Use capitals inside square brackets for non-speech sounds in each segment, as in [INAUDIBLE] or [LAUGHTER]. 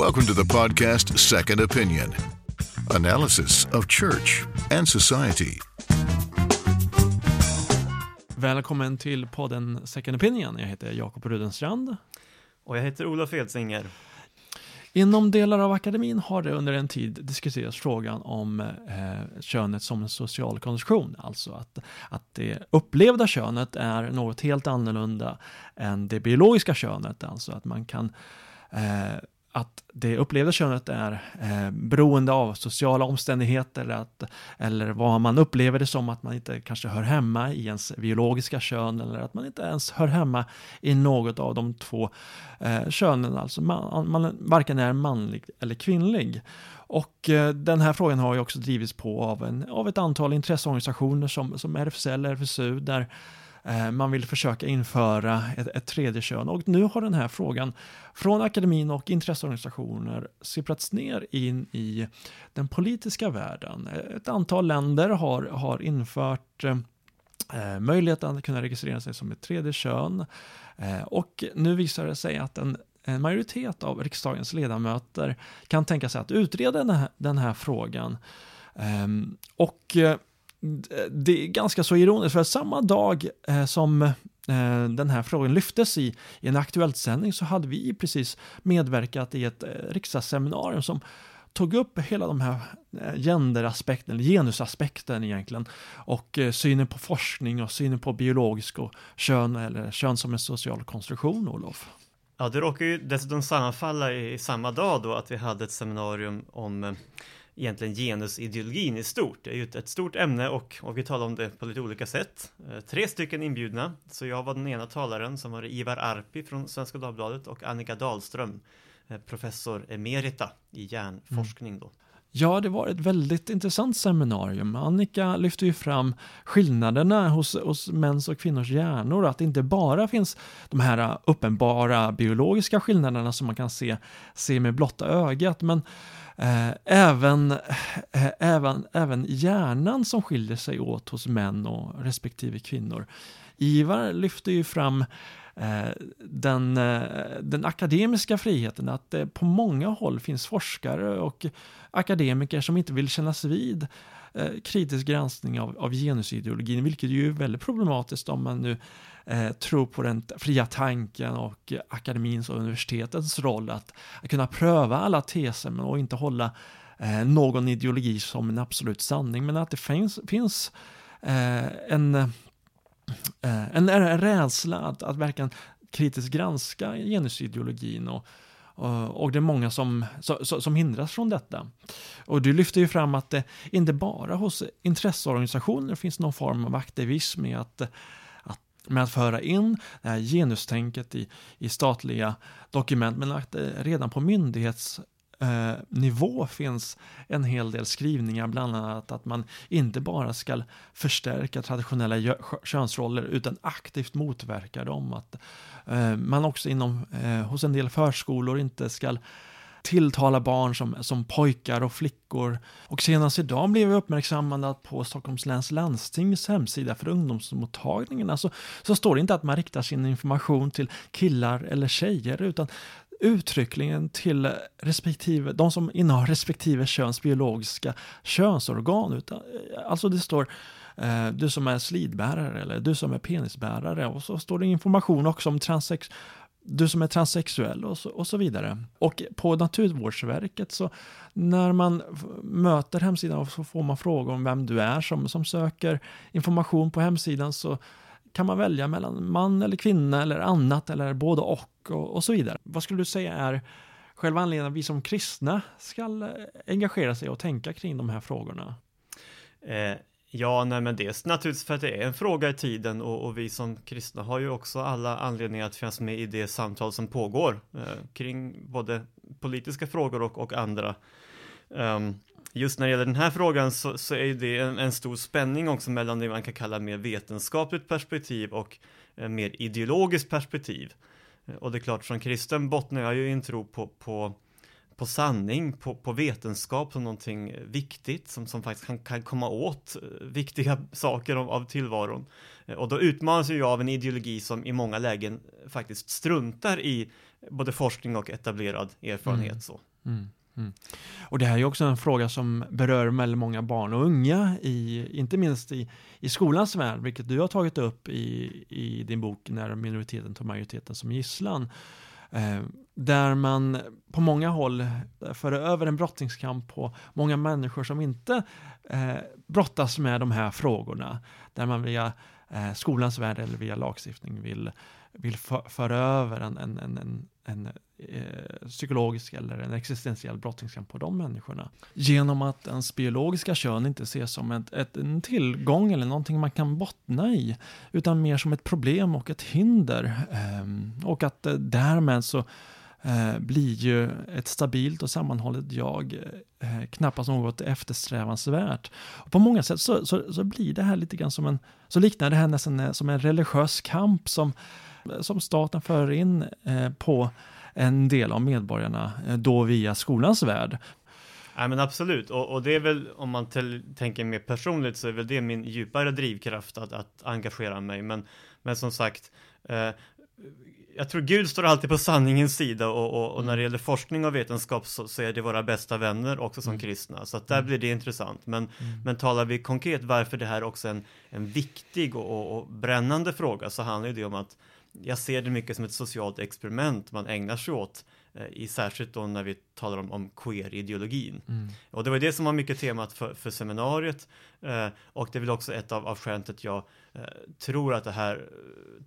Welcome to the podcast Second Opinion analysis of church and society. Välkommen till podden Second Opinion. Jag heter Jakob Rudenstrand. Och jag heter Olof Edsinger. Inom delar av akademin har det under en tid diskuterats frågan om eh, könet som en social konstruktion, alltså att, att det upplevda könet är något helt annorlunda än det biologiska könet, alltså att man kan eh, att det upplevda könet är eh, beroende av sociala omständigheter eller, att, eller vad man upplever det som att man inte kanske hör hemma i ens biologiska kön eller att man inte ens hör hemma i något av de två eh, könen, alltså man, man varken är manlig eller kvinnlig. Och eh, den här frågan har ju också drivits på av, en, av ett antal intresseorganisationer som, som RFSL, RFSU, där Eh, Eh, man vill försöka införa ett, ett, tredje kön och nu har den här frågan från akademin och intresseorganisationer sipprats ner in i den politiska världen. Ett antal länder har, har infört eh, möjligheten att kunna registrera sig som ett tredje kön eh, och nu visar det sig att en en majoritet av riksdagens ledamöter kan tänka sig att utreda den här, den här frågan. Um, och eh, det är ganska så ironiskt, för att samma dag eh, som eh, den här frågan lyftes i, i en aktuellt sändning så hade vi precis medverkat i ett eh, riksdagsseminarium som tog upp hela de här eh, genderaspekten, genusaspekten egentligen, och eh, synen på forskning och synen på biologisk och kön, eller kön som en social konstruktion, Olof. Ja, det råkar ju dessutom sammanfalla i, i samma dag då att vi hade ett seminarium om eh, egentligen genusideologin i stort. Det är ju ett, stort ämne och, och vi talar om det på lite olika sätt. Eh, tre stycken inbjudna, så jag var den ena talaren som var Ivar Arpi från Svenska Dagbladet och Annika Dahlström, eh, professor emerita i hjärnforskning då. Mm. Ja, det var ett väldigt intressant seminarium. Annika lyfte ju fram skillnaderna hos, hos mäns och kvinnors hjärnor, att det inte bara finns de här uppenbara biologiska skillnaderna som man kan se, se med blotta ögat, men Eh, även, eh, även, även hjärnan som skiljer sig åt hos män och respektive kvinnor. Ivar lyfter ju fram eh, den, eh, den akademiska friheten, att det på många håll finns forskare och akademiker som inte vill kännas vid Eh, kritisk granskning av, av genusideologin, vilket ju är väldigt problematiskt om man nu eh, tror på den fria tanken och akademins och universitetens roll att, att kunna pröva alla teser och inte hålla eh, någon ideologi som en absolut sanning, men att det finns, finns eh, en, eh, en, en rädsla att, att verkligen kritiskt granska genusideologin och, Eh, och det är många som, som hindras från detta. Och du lyfter ju fram att det inte bara hos intresseorganisationer finns någon form av aktivism i att med att föra in det här genustänket i, i statliga dokument, men att det redan på myndighets eh, finns en hel del skrivningar, bland annat att man inte bara ska förstärka traditionella könsroller utan aktivt motverka dem. Att eh, man också inom, eh, hos en del förskolor inte ska tilltala barn som, som pojkar och flickor. Och senast idag blev vi uppmärksammade på Stockholms läns landstings hemsida för ungdomsmottagningarna så, så står det inte att man riktar sin information till killar eller tjejer utan uttryckligen till respektive, de som innehar respektive köns biologiska könsorgan. Utan, eh, alltså det står eh, du som är slidbärare eller du som är penisbärare och så står det information också om transsex du som är transsexuell och så, och så vidare. Och på Naturvårdsverket så när man möter hemsidan så får man frågor om vem du är som, som söker information på hemsidan så kan man välja mellan man eller kvinna eller annat eller både och och, och så vidare. Vad skulle du säga är själva anledningen att vi som kristna ska eh, engagera sig och tänka kring de här frågorna? Eh, Ja, nej men dels naturligtvis för att det är en fråga i tiden och, och, vi som kristna har ju också alla anledningar att finnas med i det samtal som pågår eh, kring både politiska frågor och, och andra. Um, just när det gäller den här frågan så, så är det en, en, stor spänning också mellan det man kan kalla mer vetenskapligt perspektiv och eh, mer ideologiskt perspektiv. Och det är klart, från kristen bottnar jag ju i en tro på, på på sanning, på, på vetenskap som någonting viktigt som, som faktiskt kan, kan komma åt eh, viktiga [LAUGHS] saker av, av tillvaron. Eh, och då utmanas jag av en ideologi som i många lägen faktiskt struntar i både forskning och etablerad erfarenhet. Mm. Så. Mm. Mm. Och det här är också en fråga som berör väldigt många barn och unga, i, inte minst i, i skolans värld, vilket du har tagit upp i, i din bok När minoriteten tar majoriteten som gisslan. Eh, där man på många håll eh, för över en brottningskamp på många människor som inte eh, brottas med de här frågorna. Där man via eh, skolans värld eller via lagstiftning vill, vill föra över en, en, en, en, en eh, psykologisk eller en existentiell brottningskamp på de människorna. Genom att ens biologiska kön inte ses som ett, ett, en tillgång eller någonting man kan bottna i, utan mer som ett problem och ett hinder. Eh, och att eh, därmed så eh, blir ju ett stabilt och sammanhållet jag eh, knappast något eftersträvansvärt. Och på många sätt så, så, så, blir det här lite grann som en, så liknar det här nästan eh, som en religiös kamp som, som staten för in på en del av medborgarna eh, då via skolans värld. Ja men absolut, och, och det är väl om man tänker mer personligt så är väl det min djupare drivkraft att, att engagera mig. Men, men som sagt, eh, jag tror Gud står alltid på sanningens sida och, och, och när det gäller forskning och vetenskap så, så, är det våra bästa vänner också som mm. kristna. Så att där mm. blir det intressant. Men, mm. men talar vi konkret varför det här också är en, en viktig och, och, brännande fråga så handlar det om att jag ser det mycket som ett socialt experiment man ägnar sig åt eh, i särskilt då när vi talar om, om queer-ideologin. Mm. Och det var det som var mycket temat för, för seminariet eh, och det är väl också ett av, av att jag eh, tror att det här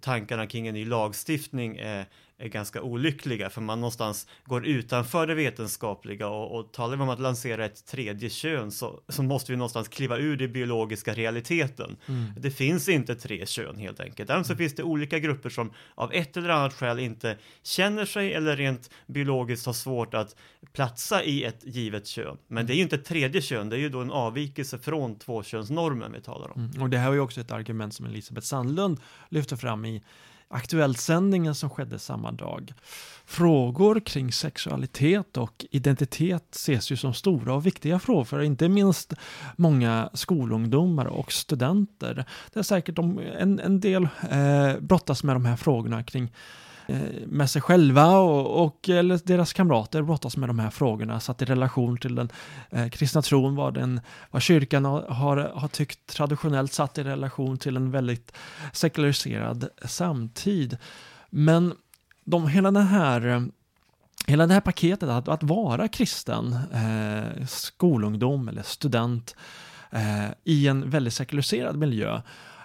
tankarna kring en ny lagstiftning är, är ganska olyckliga för man någonstans går utanför det vetenskapliga och, och talar vi om att lansera ett tredje kön så, så måste vi någonstans kliva ur den biologiska realiteten. Mm. Det finns inte tre kön helt enkelt. Däremot så mm. finns det olika grupper som av ett eller annat skäl inte känner sig eller rent biologiskt har svårt att platsa i ett givet kön. Men det är ju inte ett tredje kön, det är ju då en avvikelse från tvåkönsnormen vi talar om. Mm. Och det här var ju också ett argument som Elisabeth Sandlund lyfte fram i Aktuellt-sändningen som skedde samma dag. Frågor kring sexualitet och identitet ses ju som stora och viktiga frågor för inte minst många skolungdomar och studenter. Det är säkert en, en del eh, brottas med de här frågorna kring Eh, Eh, med sig själva och, och eller deras kamrater brottas med de här frågorna satt i relation till den eh, kristna tron, vad, den, vad kyrkan har, har, tyckt traditionellt satt i relation till en väldigt sekulariserad samtid. Men de, hela den här eh, Hela det här paketet att, att vara kristen, eh, skolungdom eller student eh, i en väldigt sekulariserad miljö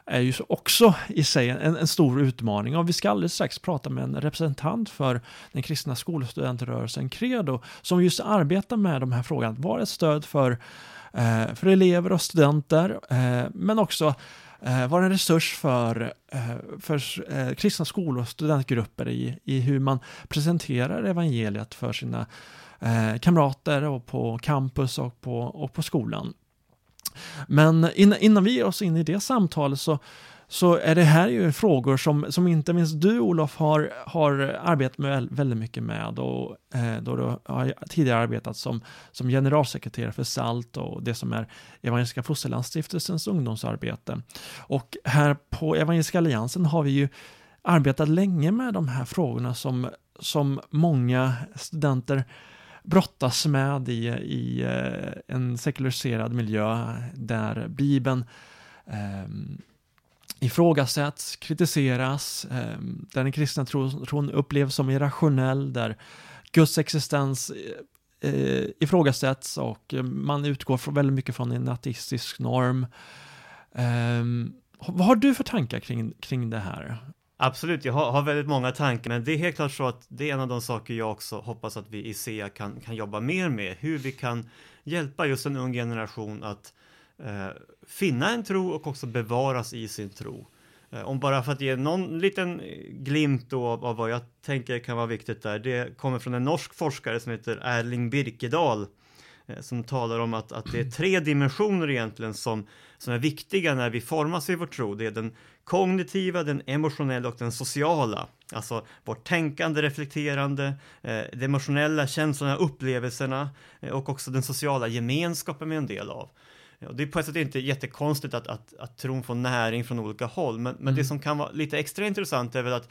är ju också i sig en, en, stor utmaning och vi ska alldeles strax prata med en representant för den kristna skolstudentrörelsen Credo som just arbetar med de här frågorna, att vara ett stöd för, eh, för elever och studenter eh, men också eh, vara en resurs för, eh, för eh, kristna skolor och studentgrupper i, i hur man presenterar evangeliet för sina eh, kamrater och på campus och på, och på skolan. Men innan, innan vi ger oss in i det samtalet så, så är det här ju frågor som, som inte minst du Olof har, har arbetat med väldigt mycket med och eh, då du har tidigare arbetat som, som generalsekreterare för SALT och det som är Evangeliska Fosterlandsstiftelsens ungdomsarbete. Och här på Evangeliska Alliansen har vi ju arbetat länge med de här frågorna som, som många studenter brottas med i, i eh, en sekulariserad miljö där Bibeln eh, ifrågasätts, kritiseras, eh, där den kristna tron upplevs som irrationell, där Guds existens eh, eh ifrågasätts och eh, man utgår väldigt mycket från en ateistisk norm. Eh, vad har du för tankar kring, kring det här? Absolut, jag har, har, väldigt många tankar, men det är helt klart så att det är en av de saker jag också hoppas att vi i SEA kan, kan jobba mer med, hur vi kan hjälpa just en ung generation att eh, finna en tro och också bevaras i sin tro. Eh, om bara för att ge någon liten glimt då av, av, vad jag tänker kan vara viktigt där, det kommer från en norsk forskare som heter Erling Birkedal Eh, som talar om att, att det är tre dimensioner egentligen som, som är viktiga när vi formas i vår tro. Det är den kognitiva, den emotionella och den sociala. Alltså vårt tänkande, reflekterande, eh, de emotionella känslorna, upplevelserna eh, och också den sociala gemenskapen med en del av. Och det är på ett sätt inte jättekonstigt att, att, att tron får näring från olika håll, men, men mm. det som kan vara lite extra intressant är väl att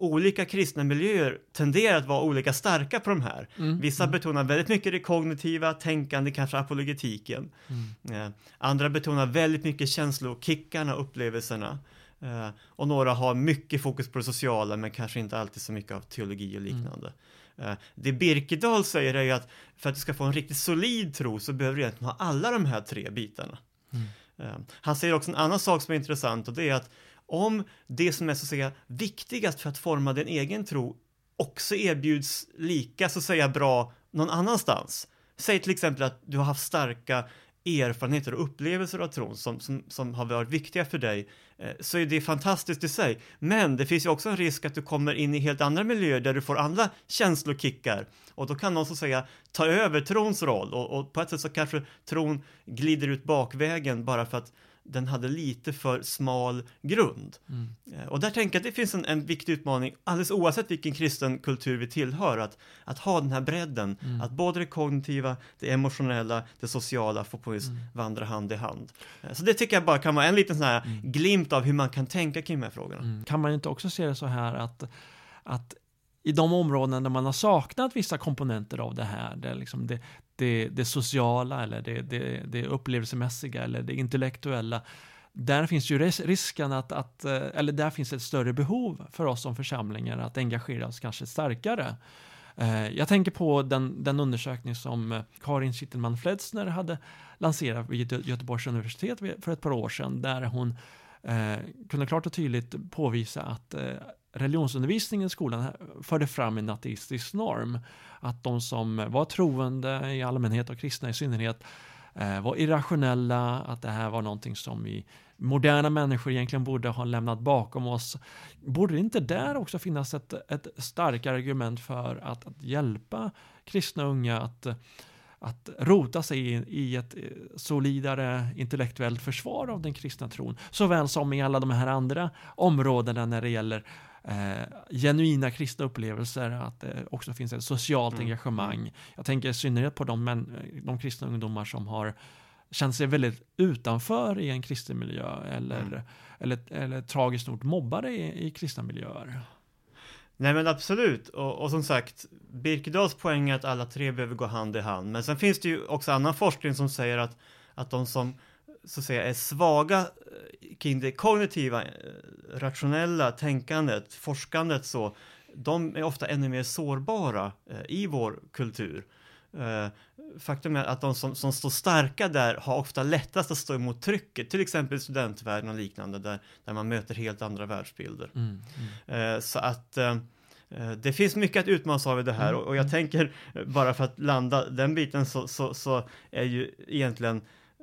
olika kristna miljöer tenderar att vara olika starka på de här. Mm. Vissa betonar väldigt mycket det kognitiva, tänkande, kanske apologetiken. Mm. Eh, andra betonar väldigt mycket känslokickarna, upplevelserna. Eh, och några har mycket fokus på det sociala men kanske inte alltid så mycket av teologi och liknande. Eh, det Birkedal säger är ju att för att du ska få en riktigt solid tro så behöver du egentligen ha alla de här tre bitarna. Mm. Eh, han säger också en annan sak som är intressant och det är att om det som är så att säga viktigast för att forma din egen tro också erbjuds lika så att säga bra någon annanstans. Säg till exempel att du har haft starka erfarenheter och upplevelser av tron som, som, som har varit viktiga för dig, eh, så är det fantastiskt i sig. Men det finns ju också en risk att du kommer in i helt andra miljöer där du får andra känslokickar och då kan någon så att säga ta över trons roll och, och på ett sätt så kanske tron glider ut bakvägen bara för att den hade lite för smal grund. Mm. Eh, Och där tänker jag att det finns en, en viktig utmaning, alldeles oavsett vilken kristen kultur vi tillhör, att, att ha den här bredden, Mm. att både det kognitiva, det emotionella, det sociala får på Mm. vandra hand i hand. Eh, Så det tycker jag bara kan vara en liten sån här Mm. glimt av hur man kan tänka kring de här frågorna. Mm. Kan man inte också se det så här att, att i de områden där man har saknat vissa komponenter av det här, det, liksom det, det, det sociala eller det, det, det upplevelsemässiga eller det intellektuella, där finns ju risken att, att, eh, eller där finns ett större behov för oss som församlingar att engagera oss kanske starkare. Eh, jag tänker på den, den undersökning som eh, Karin Kittelman Fledsner hade lanserat vid Göteborgs universitet för ett par år sedan, där hon eh, kunde klart och tydligt påvisa att eh, religionsundervisningen i skolan förde fram en ateistisk norm. Att de som var troende i allmänhet och kristna i synnerhet eh, var irrationella, att det här var någonting som vi moderna människor egentligen borde ha lämnat bakom oss. Borde det inte där också finnas ett, ett starkare argument för att, att hjälpa kristna unga att att rota sig i, i ett eh, solidare intellektuellt försvar av den kristna tron, såväl som i alla de här andra områdena när det gäller eh, genuina kristna upplevelser, att det också finns ett socialt Mm. engagemang. Jag tänker i synnerhet på de, män, de kristna ungdomar som har känt sig väldigt utanför i en kristen miljö eller, Mm. eller, eller tragiskt nog mobbade i, i kristna miljöer. Nej men absolut, och, och som sagt, Birkedals poäng är att alla tre behöver gå hand i hand. Men sen finns det ju också annan forskning som säger att, att de som så att säga är svaga eh, kring det kognitiva, eh, rationella tänkandet, forskandet så, de är ofta ännu mer sårbara eh, i vår kultur. Faktum är att de som, som står starka där har ofta lättast att stå emot trycket, till exempel studentvärlden och liknande, där, där man möter helt andra världsbilder. Mm, mm. Så att det finns mycket att utmanas av i det här Mm, och jag tänker eh, bara för att landa den biten så, så, så är ju egentligen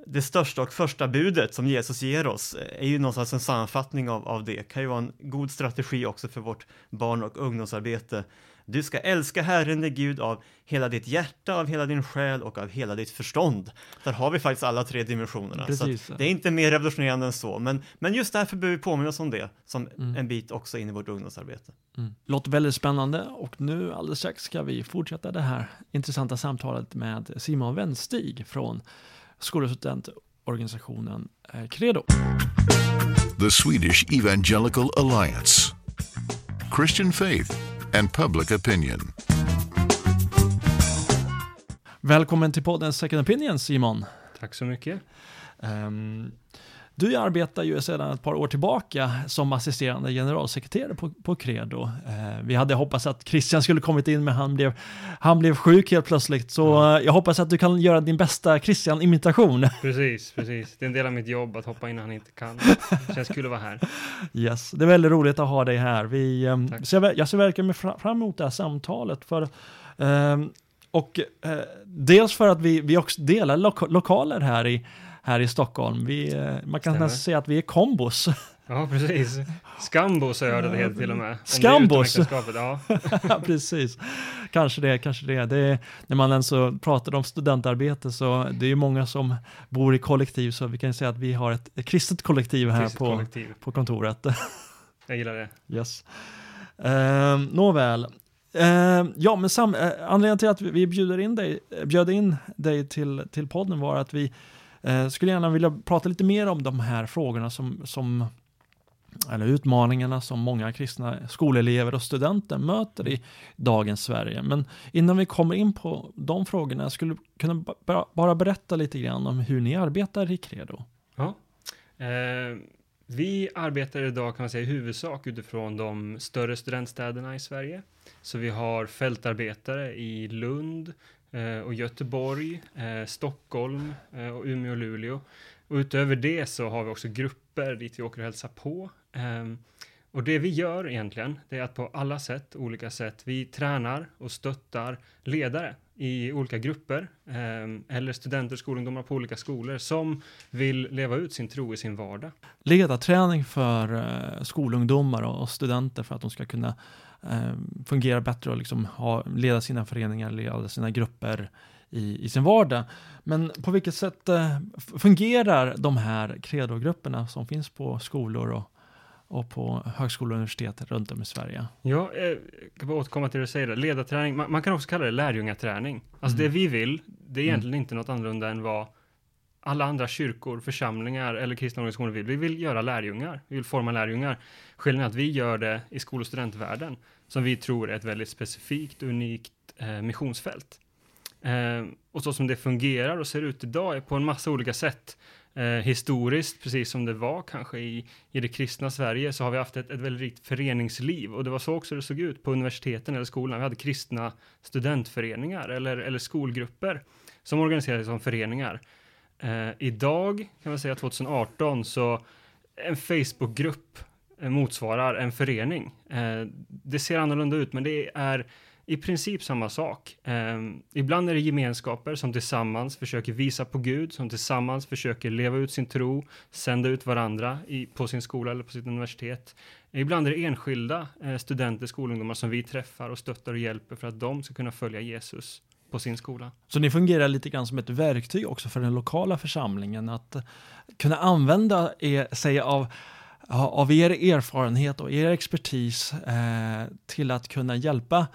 det största och första budet som Jesus ger oss eh, är ju någonstans en sammanfattning av, av det. Kan ju vara en god strategi också för vårt barn och ungdomsarbete. Du ska älska Herren din Gud av hela ditt hjärta, av hela din själ och av hela ditt förstånd. Där har vi faktiskt alla tre dimensionerna. Så Precis. att det är inte mer revolutionerande än så, men, men just därför behöver vi påminna oss om det som Mm. en bit också in i vårt ungdomsarbete. Mm. Låter väldigt spännande och nu alldeles strax ska vi fortsätta det här intressanta samtalet med Simon Wennstig från skolstudentorganisationen eh, Credo. The Swedish Evangelical Alliance. Christian faith and public opinion. Välkommen till podden Second Opinion Simon. Tack så mycket. Ehm, du arbetar ju sedan ett par år tillbaka som assisterande generalsekreterare på, på Credo. Eh, vi hade hoppats att Christian skulle kommit in men han blev, han blev sjuk helt plötsligt. Så eh, jag hoppas att du kan göra din bästa Christian-imitation. [LAUGHS] Precis, precis. Det är en del av mitt jobb att hoppa in när han inte kan. Det känns kul att vara här. [LAUGHS] Yes, det är väldigt roligt att ha dig här. Vi, ehm, Tack. ser, jag ser verkligen fra- fram emot det här samtalet. För, ehm, och eh, dels för att vi, vi också delar loka- lokaler här i, här i Stockholm. Vi, eh, man kan Stämmer. nästan säga att vi är kombos. [LAUGHS] Ja, precis. Skambos har jag hört det heter till och med. Skambos? [LAUGHS] Ja, Precis, kanske det, kanske det. det är, när man ens pratar om studentarbete så det är ju många som bor i kollektiv så vi kan säga att vi har ett, ett kristet kollektiv här kristet på, kollektiv. på kontoret. [LAUGHS] Jag gillar det. Yes. Uh, nåväl. Ehm, ja, men sam, uh, anledningen till att vi- vi bjuder in dig, bjöd in dig till, till podden var att vi eh, skulle gärna vilja prata lite mer om de här frågorna som, som eller utmaningarna som många kristna skolelever och studenter möter i dagens Sverige. Men innan vi kommer in på de frågorna, jag skulle kunna bara berätta lite grann om hur ni arbetar i Credo. Ja. Eh, vi arbetar idag kan man säga i huvudsak utifrån de större studentstäderna i Sverige. Så vi har fältarbetare i Lund Eh, och Göteborg, eh, Stockholm eh, och Umeå och Luleå. Och utöver det så har vi också grupper dit vi åker och hälsar på. Ehm, och det vi gör egentligen, det är att på alla sätt, olika sätt, vi tränar och stöttar ledare i olika grupper ehm, eller studenter, skolungdomar på olika skolor som vill leva ut sin tro i sin vardag. Ledarträning för skolungdomar och studenter för att de ska kunna uh, fungera bättre och liksom ha, leda sina föreningar, leda sina grupper i, i sin vardag. Men på vilket sätt uh, fungerar de här credogrupperna som finns på skolor och och på högskolor och universitet runt om i Sverige. Ja, jag eh, kan bara återkomma till det du säger, ledarträning. Man, man, kan också kalla det lärjungaträning. Alltså mm. det vi vill, det är mm. egentligen mm. inte något annorlunda än vad alla andra kyrkor, församlingar eller kristna organisationer vill. Vi vill göra lärjungar, vi vill forma lärjungar. Skillnaden är att vi gör det i skol och studentvärlden, som vi tror är ett väldigt specifikt, unikt eh, missionsfält. Eh, och så som det fungerar och ser ut idag är på en massa olika sätt Eh, historiskt, precis som det var kanske i, i det kristna Sverige, så har vi haft ett, ett väldigt rikt föreningsliv och det var så också det såg ut på universiteten eller skolorna. Vi hade kristna studentföreningar eller, eller skolgrupper som organiserades som föreningar. Eh, idag, kan man säga 2018, så en Facebookgrupp eh, motsvarar en förening. Eh, det ser annorlunda ut, men det är i princip samma sak. Eh, ibland är det gemenskaper som tillsammans försöker visa på Gud, som tillsammans försöker leva ut sin tro, sända ut varandra i, på sin skola eller på sitt universitet. Ibland är det enskilda eh, studenter, skolungdomar som vi träffar och stöttar och hjälper för att de ska kunna följa Jesus på sin skola. Så ni fungerar lite grann som ett verktyg också för den lokala församlingen att kunna använda er, sig av av er erfarenhet och er expertis eh, till att kunna hjälpa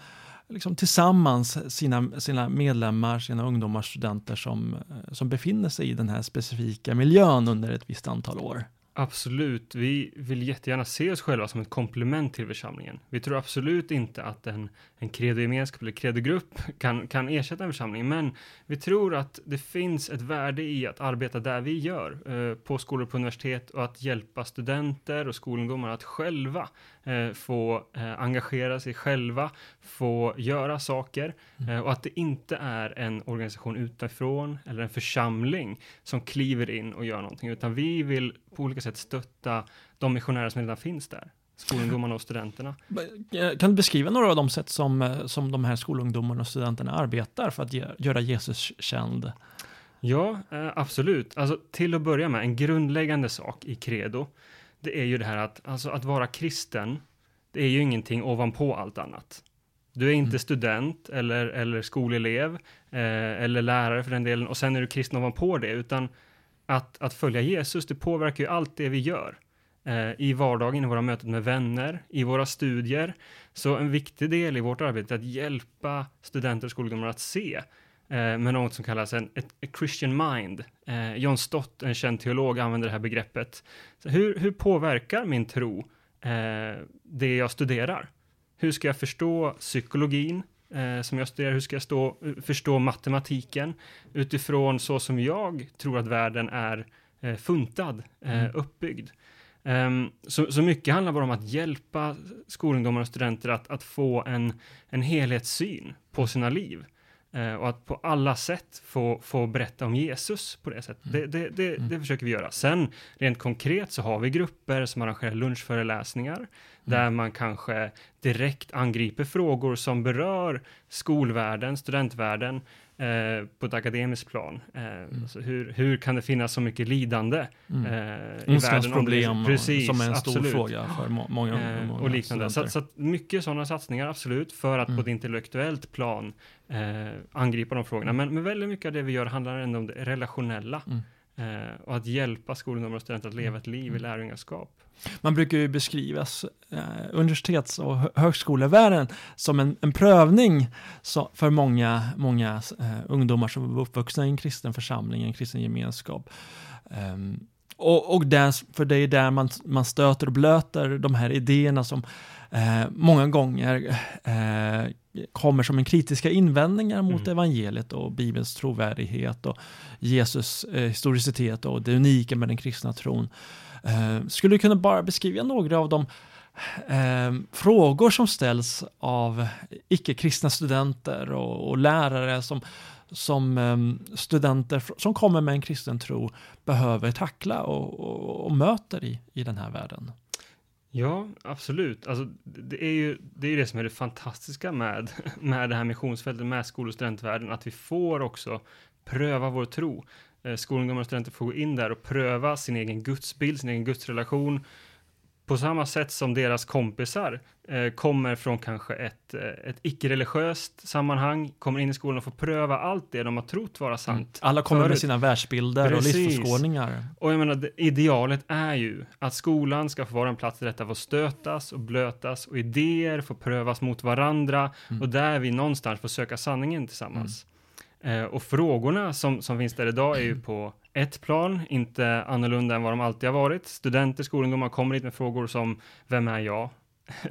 liksom tillsammans sina, sina medlemmar, sina ungdomar, studenter som, eh, som befinner sig i den här specifika miljön under ett visst antal år. Absolut, vi vill jättegärna se oss själva som ett komplement till församlingen. Vi tror absolut inte att en, en credogemenskap eller credogrupp kan, kan ersätta en församling, men vi tror att det finns ett värde i att arbeta där vi gör, eh, på skolor på universitet och att hjälpa studenter och skolungdomar att själva eh, få eh, engagera sig själva, få göra saker. Mm. eh, och att det inte är en organisation utifrån eller en församling som kliver in och gör någonting, utan vi vill på olika sätt stötta de missionärer som redan finns där skolungdomarna och studenterna. Eh, kan du beskriva några av de sätt som, eh, som de här skolungdomarna och studenterna arbetar för att ge, göra Jesus känd? Ja, eh, absolut. Alltså, till att börja med, en grundläggande sak i credo, det är ju det här att, alltså, att vara kristen, det är ju ingenting ovanpå allt annat. Du är inte mm. student eller, eller skolelev eh, eller lärare för den delen och sen är du kristen ovanpå det, utan att, att följa Jesus, det påverkar ju allt det vi gör i vardagen, i våra möten med vänner, i våra studier. Så en viktig del i vårt arbete är att hjälpa studenter och skolungdomar att se eh, med något som kallas en ett, Christian mind. Eh, John Stott, en känd teolog, använder det här begreppet. Så hur, hur påverkar min tro eh, det jag studerar? Hur ska jag förstå psykologin? eh, som jag studerar, hur ska jag stå, förstå matematiken utifrån så som jag tror att världen är eh, funtad, eh, mm. uppbyggd. Um, så, så mycket handlar bara om att hjälpa skolungdomar och studenter att, att få en, en helhetssyn på sina liv. Uh, och att på alla sätt få, få berätta om Jesus på det sättet. Mm. Det, det, det, mm. det, försöker vi göra. Sen rent konkret så har vi grupper som arrangerar lunchföreläsningar där mm. man kanske direkt angriper frågor som berör skolvärlden, studentvärlden eh, på ett akademiskt plan. Eh, mm. alltså hur, hur kan det finnas så mycket lidande mm. eh, i världen? problem precis, som är en stor absolut. fråga för må många, eh, många och liknande. Så, så mycket sådana satsningar, absolut, för att på mm. ett intellektuellt plan eh, angripa de frågorna. Men, men väldigt mycket av det vi gör handlar ändå om det relationella. Eh, och att hjälpa skolungdomar och studenter att leva ett liv i mm. lärjungaskap. Man brukar ju beskrivas eh, universitets och högskolevärlden som en, en prövning så, för många, många eh, ungdomar som är uppvuxna i en kristen församling, en kristen gemenskap. Um, och, och där, för det är där man, man stöter och blöter de här idéerna som eh, många gånger eh, kommer som en kritiska invändningar mot Mm. evangeliet och Bibelns trovärdighet och Jesus eh, historicitet och det unika med den kristna tron. Eh, skulle du kunna bara beskriva några av de eh, frågor som ställs av icke-kristna studenter och, och lärare som, som eh, studenter som kommer med en kristen tro behöver tackla och, och, och möter i, i den här världen? Ja, absolut. Alltså, det är ju det, är det som är det fantastiska med, [LAUGHS] med det här missionsfältet, med skol och studentvärlden, att vi får också pröva vår tro. Eh, Skolungdomar och studenter får gå in där och pröva sin egen gudsbild, sin egen gudsrelation, på samma sätt som deras kompisar eh, kommer från kanske ett, eh, ett icke-religiöst sammanhang, kommer in i skolan och får pröva allt det de har trott vara sant. Alla kommer med förut. sina världsbilder Precis. och livsåskådningar. Och jag menar, idealet är ju att skolan ska få vara en plats där detta får stötas och blötas och idéer får prövas mot varandra Mm. och där vi någonstans får söka sanningen tillsammans. Eh, och frågorna som, som finns där idag är ju [CLEARS THROAT] på ett plan, inte annorlunda än vad de alltid har varit. Studenter, skolungdomar kommer hit med frågor som Vem är jag?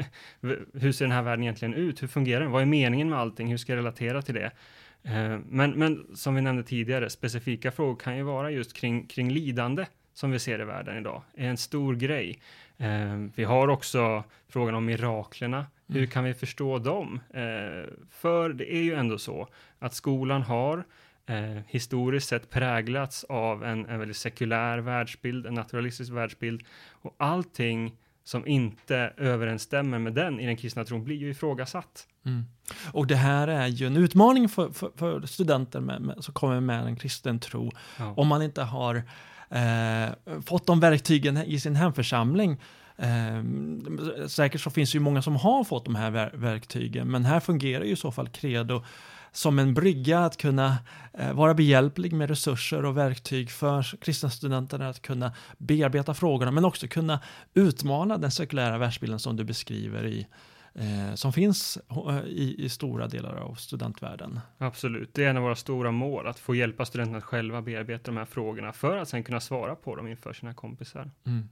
[LAUGHS] Hur ser den här världen egentligen ut? Hur fungerar den? Vad är meningen med allting? Hur ska jag relatera till det? Eh, Men, men som vi nämnde tidigare, specifika frågor kan ju vara just kring, kring lidande som vi ser i världen idag, är en stor grej. Eh, vi har också frågan om miraklerna. Hur Mm. kan vi förstå dem? Eh, för det är ju ändå så att skolan har eh, historiskt sett präglats av en, en väldigt sekulär världsbild, en naturalistisk världsbild och allting som inte överensstämmer med den i den kristna tron blir ju ifrågasatt. Mm. Och det här är ju en utmaning för, för, för studenter med, med, som kommer med en kristen tro. Ja. Om man inte har eh, fått de verktygen i sin hemförsamling. Eh, säkert så finns det ju många som har fått de här ver- verktygen, men här fungerar ju i så fall Credo som en brygga att kunna eh, vara behjälplig med resurser och verktyg för kristna studenter att kunna bearbeta frågorna, men också kunna utmana den sekulära världsbilden som du beskriver i, eh, som finns eh, i, i stora delar av studentvärlden. Absolut, det är en av våra stora mål, att få hjälpa studenterna att själva bearbeta de här frågorna för att sen kunna svara på dem inför sina kompisar. Mm.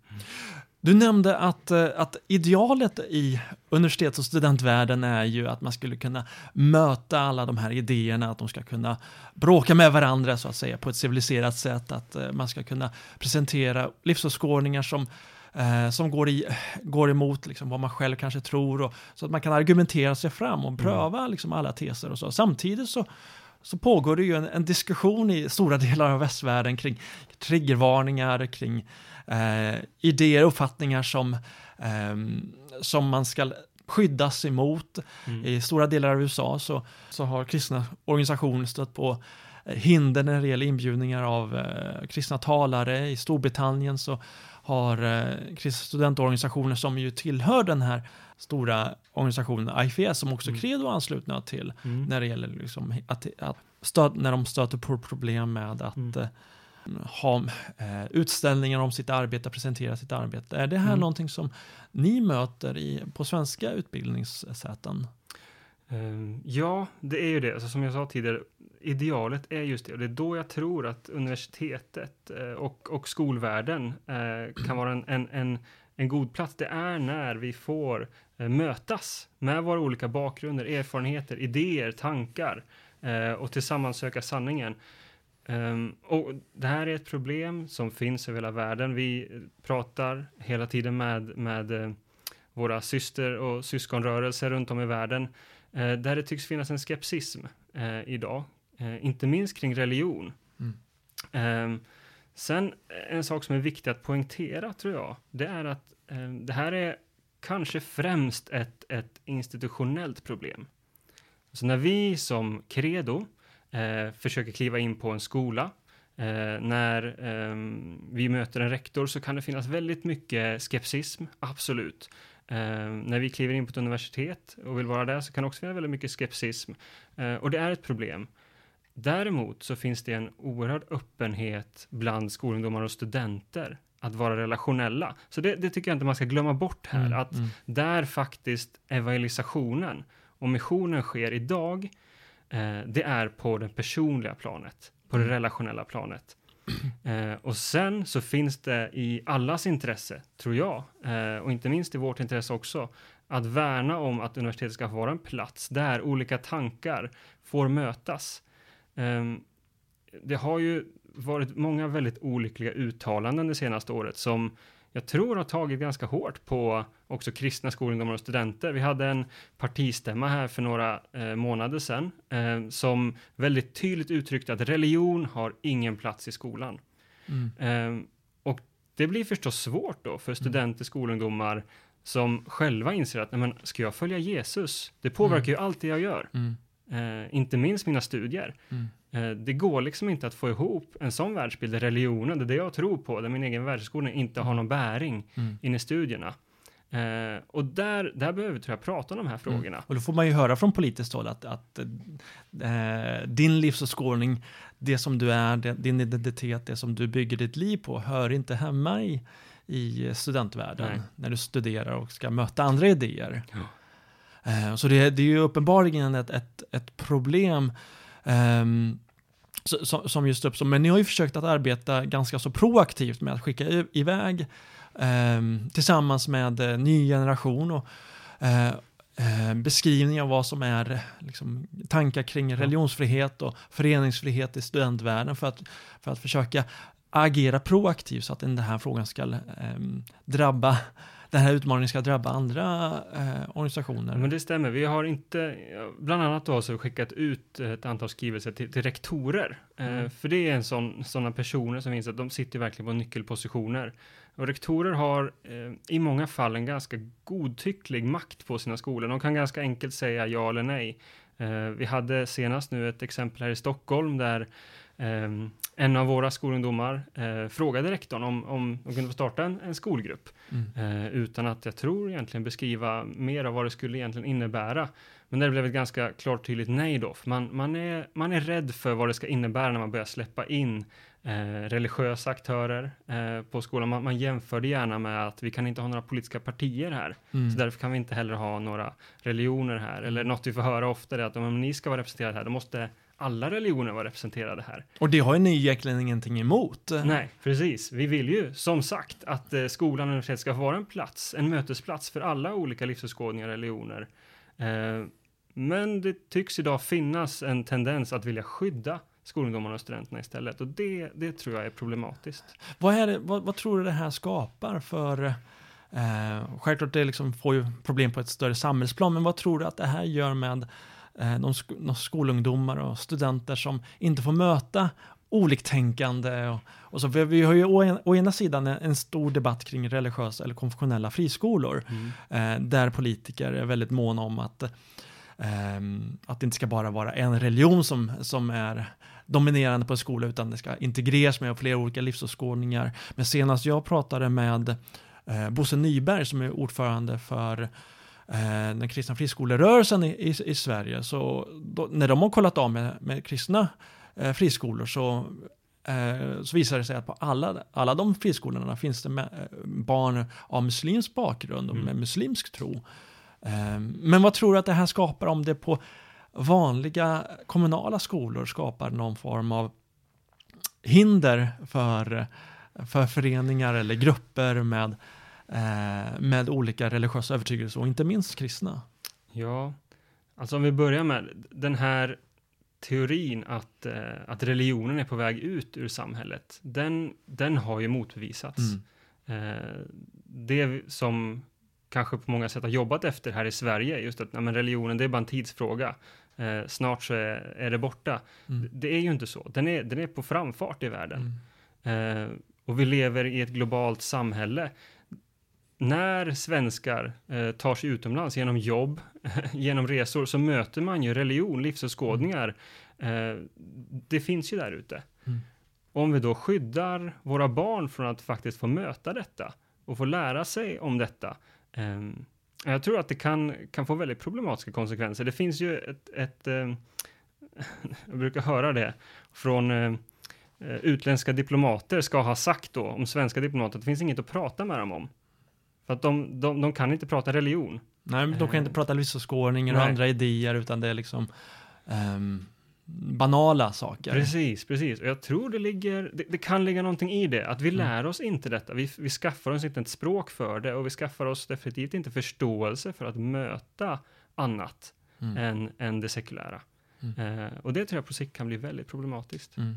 Du nämnde att, eh, att idealet i universitets och studentvärlden är ju att man skulle kunna möta alla de här idéerna, att de ska kunna bråka med varandra så att säga på ett civiliserat sätt, att eh, man ska kunna presentera livsåskådningar som eh, som går, i, går emot liksom, vad man själv kanske tror och, så att man kan argumentera sig fram och pröva liksom, alla teser och så. Samtidigt så, så pågår det ju en, en diskussion i stora delar av västvärlden kring triggervarningar, kring eh, idéer och uppfattningar som, ehm, som man ska skyddas emot. Mm. I stora delar av USA så, så har kristna organisationer stött på eh, hinder när det gäller inbjudningar av eh, kristna talare. I Storbritannien så har eh, kristna studentorganisationer som ju tillhör den här stora organisationen IFS som också Mm. Credo är anslutna till Mm. när det gäller liksom att, att stöd, när de stöter på problem med att Mm. eh, ha eh, utställningar om sitt arbete, presentera sitt arbete. Är det här Mm. någonting som ni möter i, på svenska utbildningssäten? Ehm, Ja, det är ju det. Alltså, som jag sa tidigare, idealet är just det. Och det är då jag tror att universitetet eh, och, och skolvärlden eh, kan [CLEARS THROAT] vara en, en, en, en god plats. Det är när vi får eh, mötas med våra olika bakgrunder, erfarenheter, idéer, tankar eh, och tillsammans söka sanningen. Ehm, och det här är ett problem som finns över hela världen. Vi pratar hela tiden med, med eh, våra syster och syskonrörelser runt om i världen eh, där det tycks finnas en skepsism eh, idag, inte minst kring religion. Mm. Ehm, sen eh, en sak som är viktig att poängtera tror jag, det är att eh, det här är kanske främst ett, ett institutionellt problem. Så när vi som credo eh, försöker kliva in på en skola, eh, när ehm, vi möter en rektor så kan det finnas väldigt mycket skepsism, absolut. Eh, när vi kliver in på ett universitet och vill vara där så kan det också finnas väldigt mycket skepsism. Eh, och det är ett problem. Däremot så finns det en oerhörd öppenhet bland skolungdomar och studenter att vara relationella. Så det, det tycker jag inte man ska glömma bort här. Mm, att mm. där faktiskt evangelisationen och missionen sker idag, eh, det är på det personliga planet, på det Mm. relationella planet. [CLEARS THROAT] Eh, och sen så finns det i allas intresse, tror jag, eh, och inte minst i vårt intresse också, att värna om att universitetet ska vara en plats där olika tankar får mötas. Eh, det har ju varit många väldigt olyckliga uttalanden det senaste året som jag tror har tagit ganska hårt på också kristna skolungdomar och studenter. Vi hade en partistämma här för några eh, månader sedan eh, som väldigt tydligt uttryckte att religion har ingen plats i skolan. Mm. Eh, och det blir förstås svårt då för studenter, skolungdomar som själva inser att, nej men, ska jag följa Jesus? Det påverkar mm. ju allt det jag gör. Mm. Eh, inte minst mina studier. Mm. Eh, det går liksom inte att få ihop en sån världsbild där religionen, det är det jag tror på, där min egen världsskola inte har någon bäring mm. in i studierna. Eh, och där, där behöver vi tror jag prata om de här mm. frågorna. Mm. Och då får man ju höra från politiskt håll att, att eh, din livsåskådning, det som du är, det, din identitet, det som du bygger ditt liv på, hör inte hemma i, i studentvärlden Nej. när du studerar och ska möta andra idéer. Ja. Eh, så det, det, är ju uppenbarligen ett, ett, ett problem Um, som just uppstår. Men ni har ju försökt att arbeta ganska så proaktivt med att skicka iväg um, tillsammans med uh, ny generation och uh, uh, beskrivning av vad som är liksom, tankar kring religionsfrihet och föreningsfrihet i studentvärlden för att, för att försöka agera proaktivt så att den här frågan ska um, drabba den här utmaningen ska drabba andra eh, organisationer. Men det stämmer. Vi har inte, bland annat då, så skickat ut ett antal skrivelser till, till rektorer. Eh, mm. Eh, för det är en sån, sådana personer som finns att de sitter verkligen på nyckelpositioner. Och rektorer har eh, i många fall en ganska godtycklig makt på sina skolor. De kan ganska enkelt säga ja eller nej. Eh, vi hade senast nu ett exempel här i Stockholm där en av våra skolungdomar uh, frågade rektorn om, om de kunde få starta en, en skolgrupp mm. uh, utan att jag tror egentligen beskriva mer av vad det skulle egentligen innebära. Men det blev ett ganska klart tydligt nej då, för man, man, är, man är rädd för vad det ska innebära när man börjar släppa in uh, religiösa aktörer på skolan. Man, man jämför det gärna med att vi kan inte ha några politiska partier här, mm. så därför kan vi inte heller ha några religioner här. Eller något vi får höra ofta är att om ni ska vara representerade här, då måste alla religioner var representerade här. Och det har ju ni egentligen ingenting emot. Nej, precis. Vi vill ju som sagt att eh, skolan och universitetet ska vara en plats, en mötesplats för alla olika livsåskådningar och religioner. Eh, men det tycks idag finnas en tendens att vilja skydda skolungdomarna och studenterna istället och det, det tror jag är problematiskt. Vad, är det, vad, vad tror du det här skapar för eh, självklart det liksom får ju problem på ett större samhällsplan, men vad tror du att det här gör med de, sk de skolungdomar och studenter som inte får möta oliktänkande. Och, och så, vi har ju å, en, å ena sidan en, en, stor debatt kring religiösa eller konfessionella friskolor mm. eh, där politiker är väldigt måna om att, eh, att det inte ska bara vara en religion som, som är dominerande på en skola utan det ska integreras med flera olika livsåskådningar. Men senast jag pratade med eh, Bosse Nyberg som är ordförande för eh, den kristna friskolerörelsen i, i, i Sverige. Så då, när de har kollat av med, med kristna eh, friskolor så, eh, så visar det sig att på alla, alla de friskolorna finns det med, eh, barn av muslimsk bakgrund och med mm. muslimsk tro. Eh, men vad tror du att det här skapar om det på vanliga kommunala skolor skapar någon form av hinder för, för föreningar eller grupper med eh, med olika religiösa övertygelser och inte minst kristna. Ja, alltså om vi börjar med den här teorin att, eh, att religionen är på väg ut ur samhället, den, den har ju motbevisats. Mm. Eh, det som kanske på många sätt har jobbat efter här i Sverige, just att men religionen det är bara en tidsfråga. Eh, snart så är, är det borta. Mm. Det är ju inte så. Den är, den är på framfart i världen. Mm. Eh, och vi lever i ett globalt samhälle när svenskar eh, tar sig utomlands genom jobb, [LAUGHS] genom resor, så möter man ju religion, livsåskådningar. Eh, det finns ju där ute. Mm. Om vi då skyddar våra barn från att faktiskt få möta detta och få lära sig om detta. Eh, jag tror att det kan, kan få väldigt problematiska konsekvenser. Det finns ju ett, ett eh, [LAUGHS] jag brukar höra det från eh, utländska diplomater ska ha sagt då om svenska diplomater att det finns inget att prata med dem om. För att de, de, de kan inte prata religion. Nej, de kan inte eh, prata livsåskådningar och andra idéer, utan det är liksom um, banala saker. Precis, precis. Och jag tror det ligger, det, det, kan ligga någonting i det, att vi Mm. lär oss inte detta. Vi, vi skaffar oss inte ett språk för det och vi skaffar oss definitivt inte förståelse för att möta annat Mm. än, än det sekulära. Mm. Eh, och det tror jag på sikt kan bli väldigt problematiskt. Mm.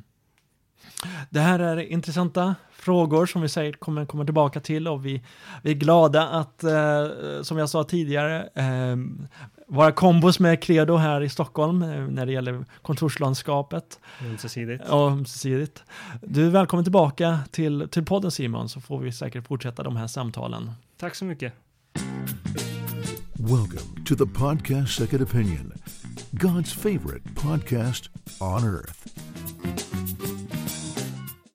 Det här är intressanta frågor som vi säkert kommer komma tillbaka till och vi, vi är glada att, eh, som jag sa tidigare, eh, vara kombos med Credo här i Stockholm eh, när det gäller kontorslandskapet Ömsesidigt. och ömsesidigt. Du är välkommen tillbaka till, till podden Simon så får vi säkert fortsätta de här samtalen. Tack så mycket. Welcome to the podcast Second Opinion, God's favorite podcast on earth.